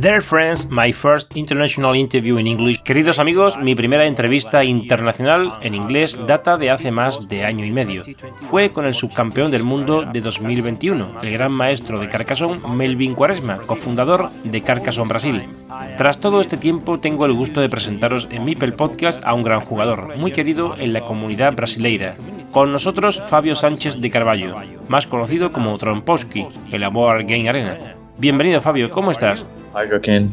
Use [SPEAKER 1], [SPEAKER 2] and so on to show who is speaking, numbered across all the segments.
[SPEAKER 1] Dear friends, my first international interview in English. Queridos amigos, mi primera entrevista internacional en inglés data de hace más de año y medio. Fue con el subcampeón del mundo de 2021, el gran maestro de Carcassonne, Melvin Quaresma, cofundador de Carcassonne Brasil. Tras todo este tiempo, tengo el gusto de presentaros en Mipel Podcast a un gran jugador, muy querido en la comunidad brasileira. Con nosotros, Fabio Sánchez de Carvalho, más conocido como Trompowski, el Board Game Arena. Bienvenido, Fabio, ¿cómo estás?
[SPEAKER 2] Hi, Joaquín.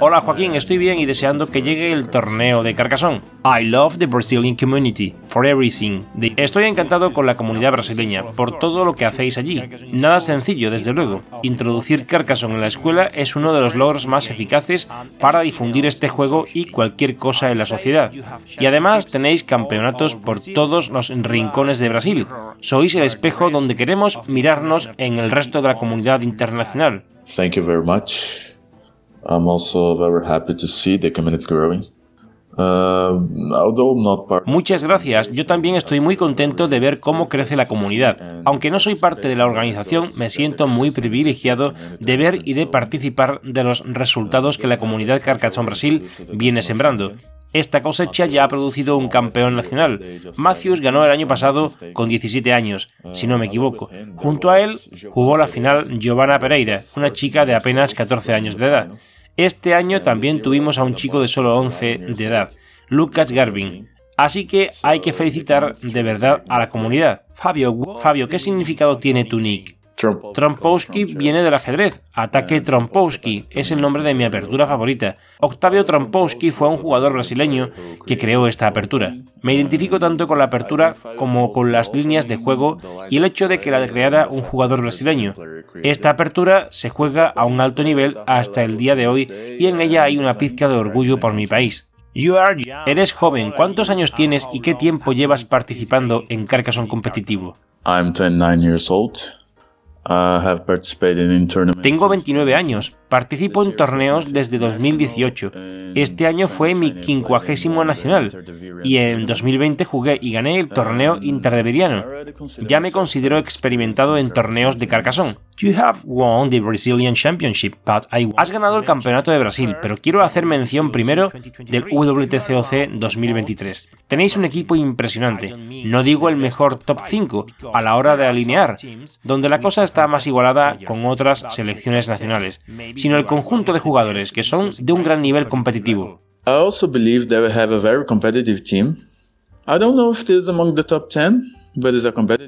[SPEAKER 1] Hola Joaquín, estoy bien y deseando que llegue el torneo de Carcassonne. I love the Brazilian community for everything. Estoy encantado con la comunidad brasileña por todo lo que hacéis allí. Nada sencillo, desde luego. Introducir Carcassonne en la escuela es uno de los logros más eficaces para difundir este juego y cualquier cosa en la sociedad. Y además tenéis campeonatos por todos los rincones de Brasil. Sois el espejo donde queremos mirarnos en el resto de la comunidad internacional.
[SPEAKER 2] Thank you very much. I'm also very happy to see the community growing.
[SPEAKER 1] Muchas gracias. Yo también estoy muy contento de ver cómo crece la comunidad. Aunque no soy parte de la organización, me siento muy privilegiado de ver y de participar de los resultados que la comunidad Carcassonne Brasil viene sembrando. Esta cosecha ya ha producido un campeón nacional. Matthews ganó el año pasado con 17 años, si no me equivoco. Junto a él jugó la final Giovanna Pereira, una chica de apenas 14 años de edad. Este año también tuvimos a un chico de solo 11 de edad, Lucas Garvin. Así que hay que felicitar de verdad a la comunidad. Fabio, Fabio, ¿qué significado tiene tu nick? Trompowski viene del ajedrez. Ataque Trompowski es el nombre de mi apertura favorita. Octavio Trompowski fue un jugador brasileño que creó esta apertura. Me identifico tanto con la apertura como con las líneas de juego y el hecho de que la creara un jugador brasileño. Esta apertura se juega a un alto nivel hasta el día de hoy y en ella hay una pizca de orgullo por mi país. Eres joven, ¿cuántos años tienes y qué tiempo llevas participando en Carcassonne competitivo?
[SPEAKER 2] I'm 29 years old.
[SPEAKER 1] Tengo 29 años, participo en torneos desde 2018. Este año fue mi quincuagésimo nacional y en 2020 jugué y gané el torneo interdeveriano. Ya me considero experimentado en torneos de Carcassonne. You have won the Brazilian Championship, but I... Has ganado el campeonato de Brasil, pero quiero hacer mención primero del WTCOC 2023. Tenéis un equipo impresionante, no digo el mejor top 5 a la hora de alinear, donde la cosa está más igualada con otras selecciones nacionales, sino el conjunto de jugadores que son de un gran nivel competitivo.
[SPEAKER 2] I also believe that we have a very competitive team. I don't know if this is among the top 10,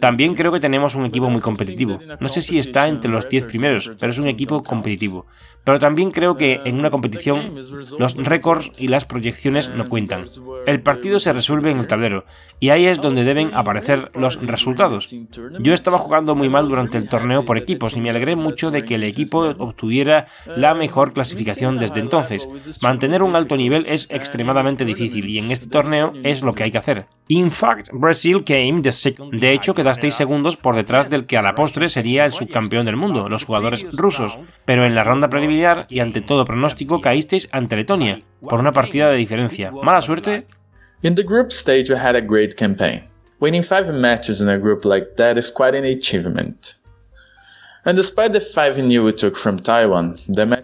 [SPEAKER 1] también creo que tenemos un equipo muy competitivo. No sé si está entre los 10 primeros, pero es un equipo competitivo. Pero también creo que en una competición los récords y las proyecciones no cuentan. El partido se resuelve en el tablero y ahí es donde deben aparecer los resultados. Yo estaba jugando muy mal durante el torneo por equipos y me alegré mucho de que el equipo obtuviera la mejor clasificación desde entonces. Mantener un alto nivel es extremadamente difícil y en este torneo es lo que hay que hacer. In fact, Brazil came the de hecho, quedasteis segundos por detrás del que a la postre sería el subcampeón del mundo, los jugadores rusos. Pero en la ronda preliminar y ante todo pronóstico caísteis ante Letonia, por una partida de diferencia. ¿Mala suerte?
[SPEAKER 2] In the group stage we had a great campaign. Winning five matches in a group like that is quite an achievement.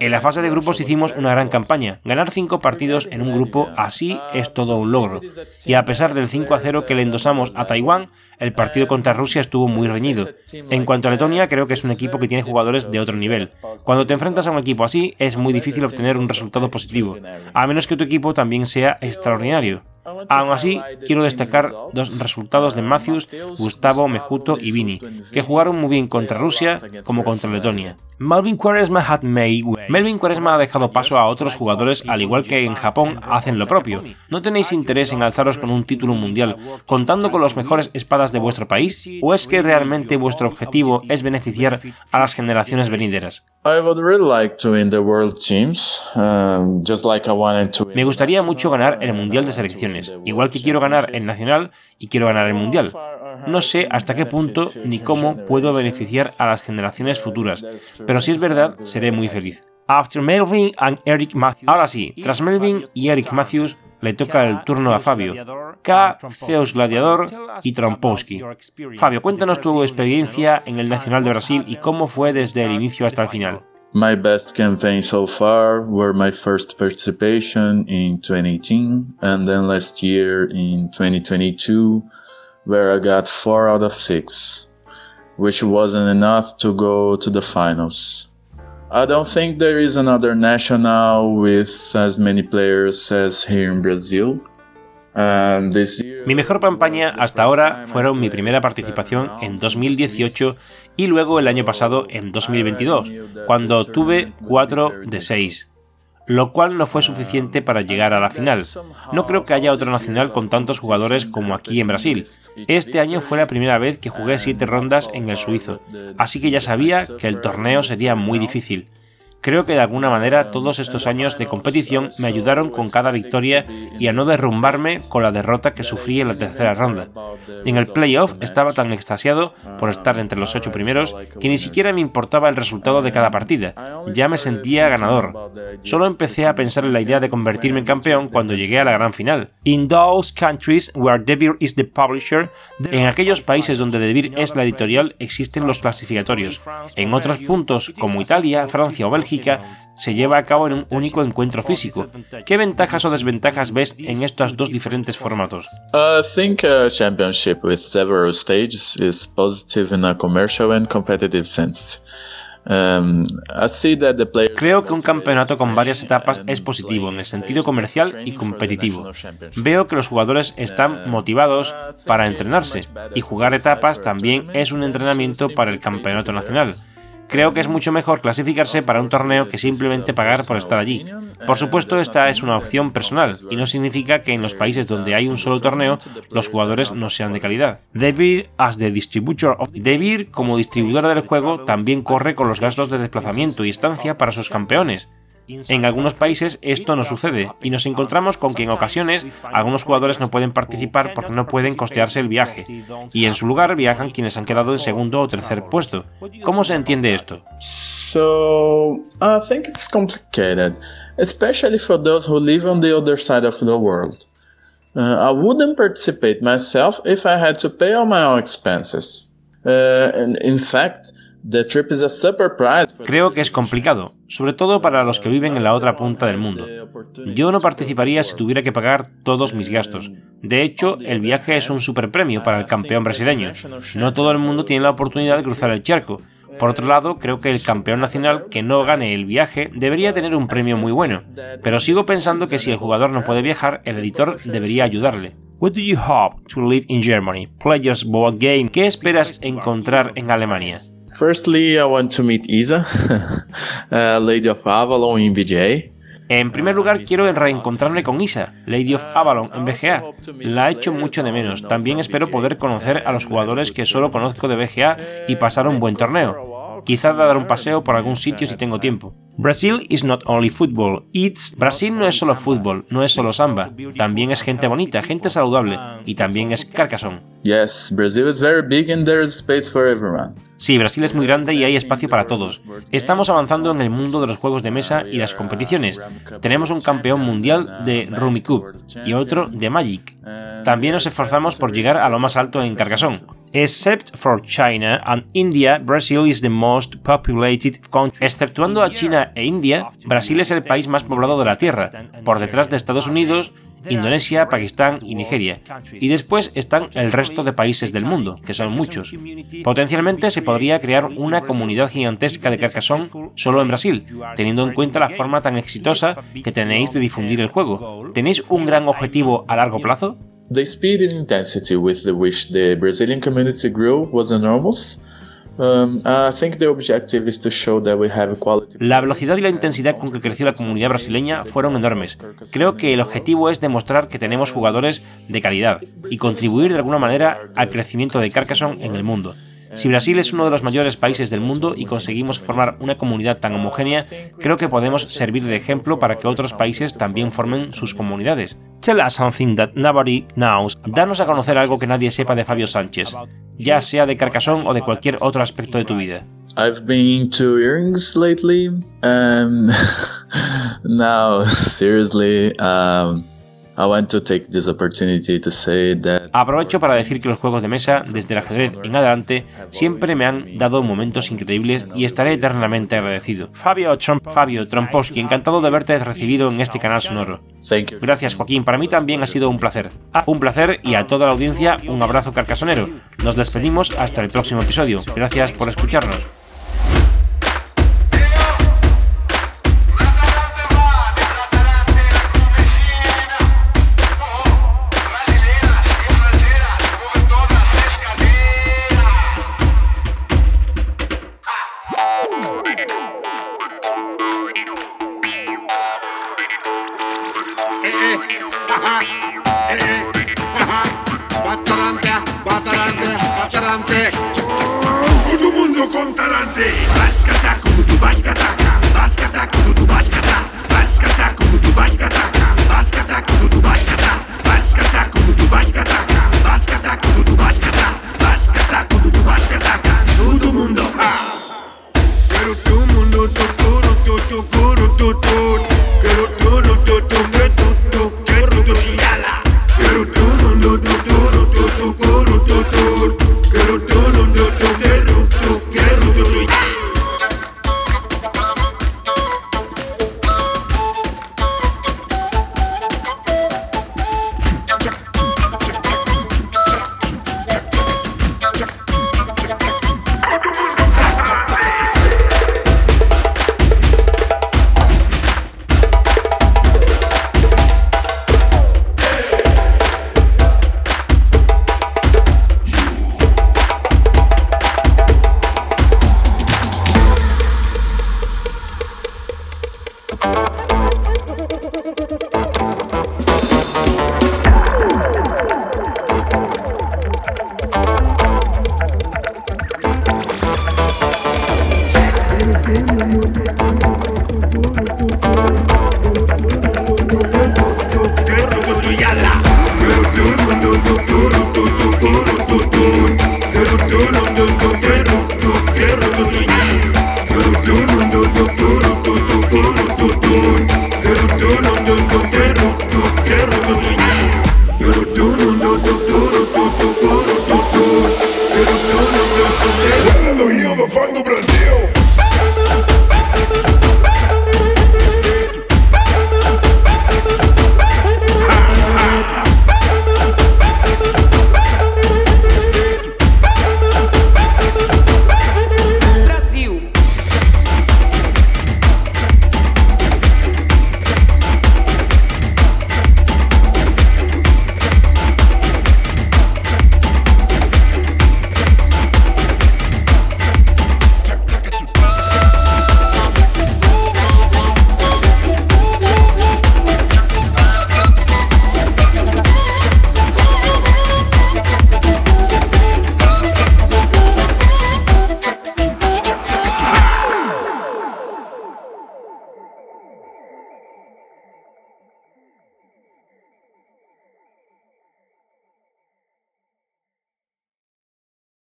[SPEAKER 1] En la fase de grupos hicimos una gran campaña. Ganar cinco partidos en un grupo así es todo un logro. Y a pesar del 5 a 0 que le endosamos a Taiwán, el partido contra Rusia estuvo muy reñido. En cuanto a Letonia, creo que es un equipo que tiene jugadores de otro nivel. Cuando te enfrentas a un equipo así, es muy difícil obtener un resultado positivo, a menos que tu equipo también sea extraordinario. Aún así, quiero destacar dos resultados de Matthews, Gustavo, Mejuto y Vini, que jugaron muy bien contra Rusia como contra Letonia. Melvin Quaresma Melvin Quaresma ha dejado paso a otros jugadores al igual que en Japón hacen lo propio. ¿No tenéis interés en alzaros con un título mundial contando con los mejores espadas de vuestro país? ¿O es que realmente vuestro objetivo es beneficiar a las generaciones venideras? Me gustaría mucho ganar el Mundial de Selecciones, igual que quiero ganar el Nacional y quiero ganar el Mundial. No sé hasta qué punto ni cómo puedo beneficiar a las generaciones futuras, pero si es verdad, seré muy feliz. After Melvin and Eric Matthews. Ahora sí, tras Melvin y Eric Matthews, le toca el turno a Fabio. K, Zeus Gladiador y Trompowski. Fabio, cuéntanos tu experiencia en el Nacional de Brasil y cómo fue desde el inicio hasta el final.
[SPEAKER 2] My best campaign so far were my first participation in 2018 and then last year in 2022 where I got 4 out of 6 which wasn't enough to go to the finals. I don't think there is another national with as many players as here in Brazil.
[SPEAKER 1] Mi mejor campaña hasta ahora fueron mi primera participación en 2018 y luego el año pasado en 2022, cuando tuve 4 de 6 lo cual no fue suficiente para llegar a la final. No creo que haya otro nacional con tantos jugadores como aquí en Brasil. Este año fue la primera vez que jugué siete rondas en el suizo, así que ya sabía que el torneo sería muy difícil. Creo que de alguna manera todos estos años de competición me ayudaron con cada victoria y a no derrumbarme con la derrota que sufrí en la tercera ronda. En el playoff estaba tan extasiado por estar entre los ocho primeros que ni siquiera me importaba el resultado de cada partida, ya me sentía ganador. Solo empecé a pensar en la idea de convertirme en campeón cuando llegué a la gran final. In those countries where Devir is the publisher, en aquellos países donde Devir es la editorial existen los clasificatorios. En otros puntos como Italia, Francia o Bélgica se lleva a cabo en un único encuentro físico. ¿Qué ventajas o desventajas ves en estos dos diferentes formatos?
[SPEAKER 2] I think a championship with several stages is positive in a commercial and competitive sense.
[SPEAKER 1] Creo que un campeonato con varias etapas es positivo en el sentido comercial y competitivo. Veo que los jugadores están motivados para entrenarse y jugar etapas también es un entrenamiento para el campeonato nacional. Creo que es mucho mejor clasificarse para un torneo que simplemente pagar por estar allí. Por supuesto, esta es una opción personal y no significa que en los países donde hay un solo torneo los jugadores no sean de calidad. Devir, as como distribuidora del juego, también corre con los gastos de desplazamiento y estancia para sus campeones, en algunos países esto no sucede y nos encontramos con que en ocasiones algunos jugadores no pueden participar porque no pueden costearse el viaje y en su lugar viajan quienes han quedado en segundo o tercer puesto. ¿Cómo se entiende esto?
[SPEAKER 2] So, I think it's complicated, especially for those who live on the other side of the world. Uh, I wouldn't participate myself if I had to pay all my own expenses. Uh, and in fact,
[SPEAKER 1] Creo que es complicado, sobre todo para los que viven en la otra punta del mundo. Yo no participaría si tuviera que pagar todos mis gastos. De hecho, el viaje es un superpremio para el campeón brasileño. No todo el mundo tiene la oportunidad de cruzar el charco. Por otro lado, creo que el campeón nacional que no gane el viaje debería tener un premio muy bueno, pero sigo pensando que si el jugador no puede viajar, el editor debería ayudarle. What do you hope to live in Germany? Players Board Game. ¿Qué esperas encontrar en Alemania?
[SPEAKER 2] Firstly, I want to meet Isa, uh, Lady of Avalon in.
[SPEAKER 1] En primer lugar, quiero reencontrarme con Isa, Lady of Avalon, en BGA. La he hecho mucho de menos. También espero poder conocer a los jugadores que solo conozco de BGA y pasar un buen torneo. Quizás dar un paseo por algún sitio si tengo tiempo. Brasil is not only football, it's Brasil no es solo fútbol, no es solo samba, también es gente bonita, gente saludable y también es Carcassonne.
[SPEAKER 2] Yes, Brazil is very big and there is space for everyone.
[SPEAKER 1] Sí, Brasil es muy grande y hay espacio para todos. Estamos avanzando en el mundo de los juegos de mesa y las competiciones. Tenemos un campeón mundial de Rummy Cup y otro de Magic. También nos esforzamos por llegar a lo más alto en Carcassonne. Except for China and India, Brazil is the most populated country. Exceptuando a China e India, Brasil es el país más poblado de la Tierra, por detrás de Estados Unidos, Indonesia, Pakistán y Nigeria. Y después están el resto de países del mundo, que son muchos. Potencialmente se podría crear una comunidad gigantesca de Carcassonne solo en Brasil, teniendo en cuenta la forma tan exitosa que tenéis de difundir el juego. ¿Tenéis un gran objetivo a largo plazo?
[SPEAKER 2] The speed and intensity with the which the Brazilian community grew was enormous.
[SPEAKER 1] La velocidad y la intensidad con que creció la comunidad brasileña fueron enormes. Creo que el objetivo es demostrar que tenemos jugadores de calidad y contribuir de alguna manera al crecimiento de Carcassonne en el mundo. Si Brasil es uno de los mayores países del mundo y conseguimos formar una comunidad tan homogénea, creo que podemos servir de ejemplo para que otros países también formen sus comunidades. Tell us something that nobody knows. Danos a conocer algo que nadie sepa de Fabio Sánchez, ya sea de Carcassonne o de cualquier otro aspecto de tu vida.
[SPEAKER 2] I've been to earrings lately, and now seriously, um,
[SPEAKER 1] Aprovecho para decir que los juegos de mesa, desde el ajedrez en adelante, siempre me han dado momentos increíbles y estaré eternamente agradecido. Fabio, Trump, Fabio Tromposki, encantado de haberte recibido en este canal sonoro. Gracias Joaquín, para mí también ha sido un placer. Ah, un placer y a toda la audiencia un abrazo carcasonero. Nos despedimos hasta el próximo episodio. Gracias por escucharnos.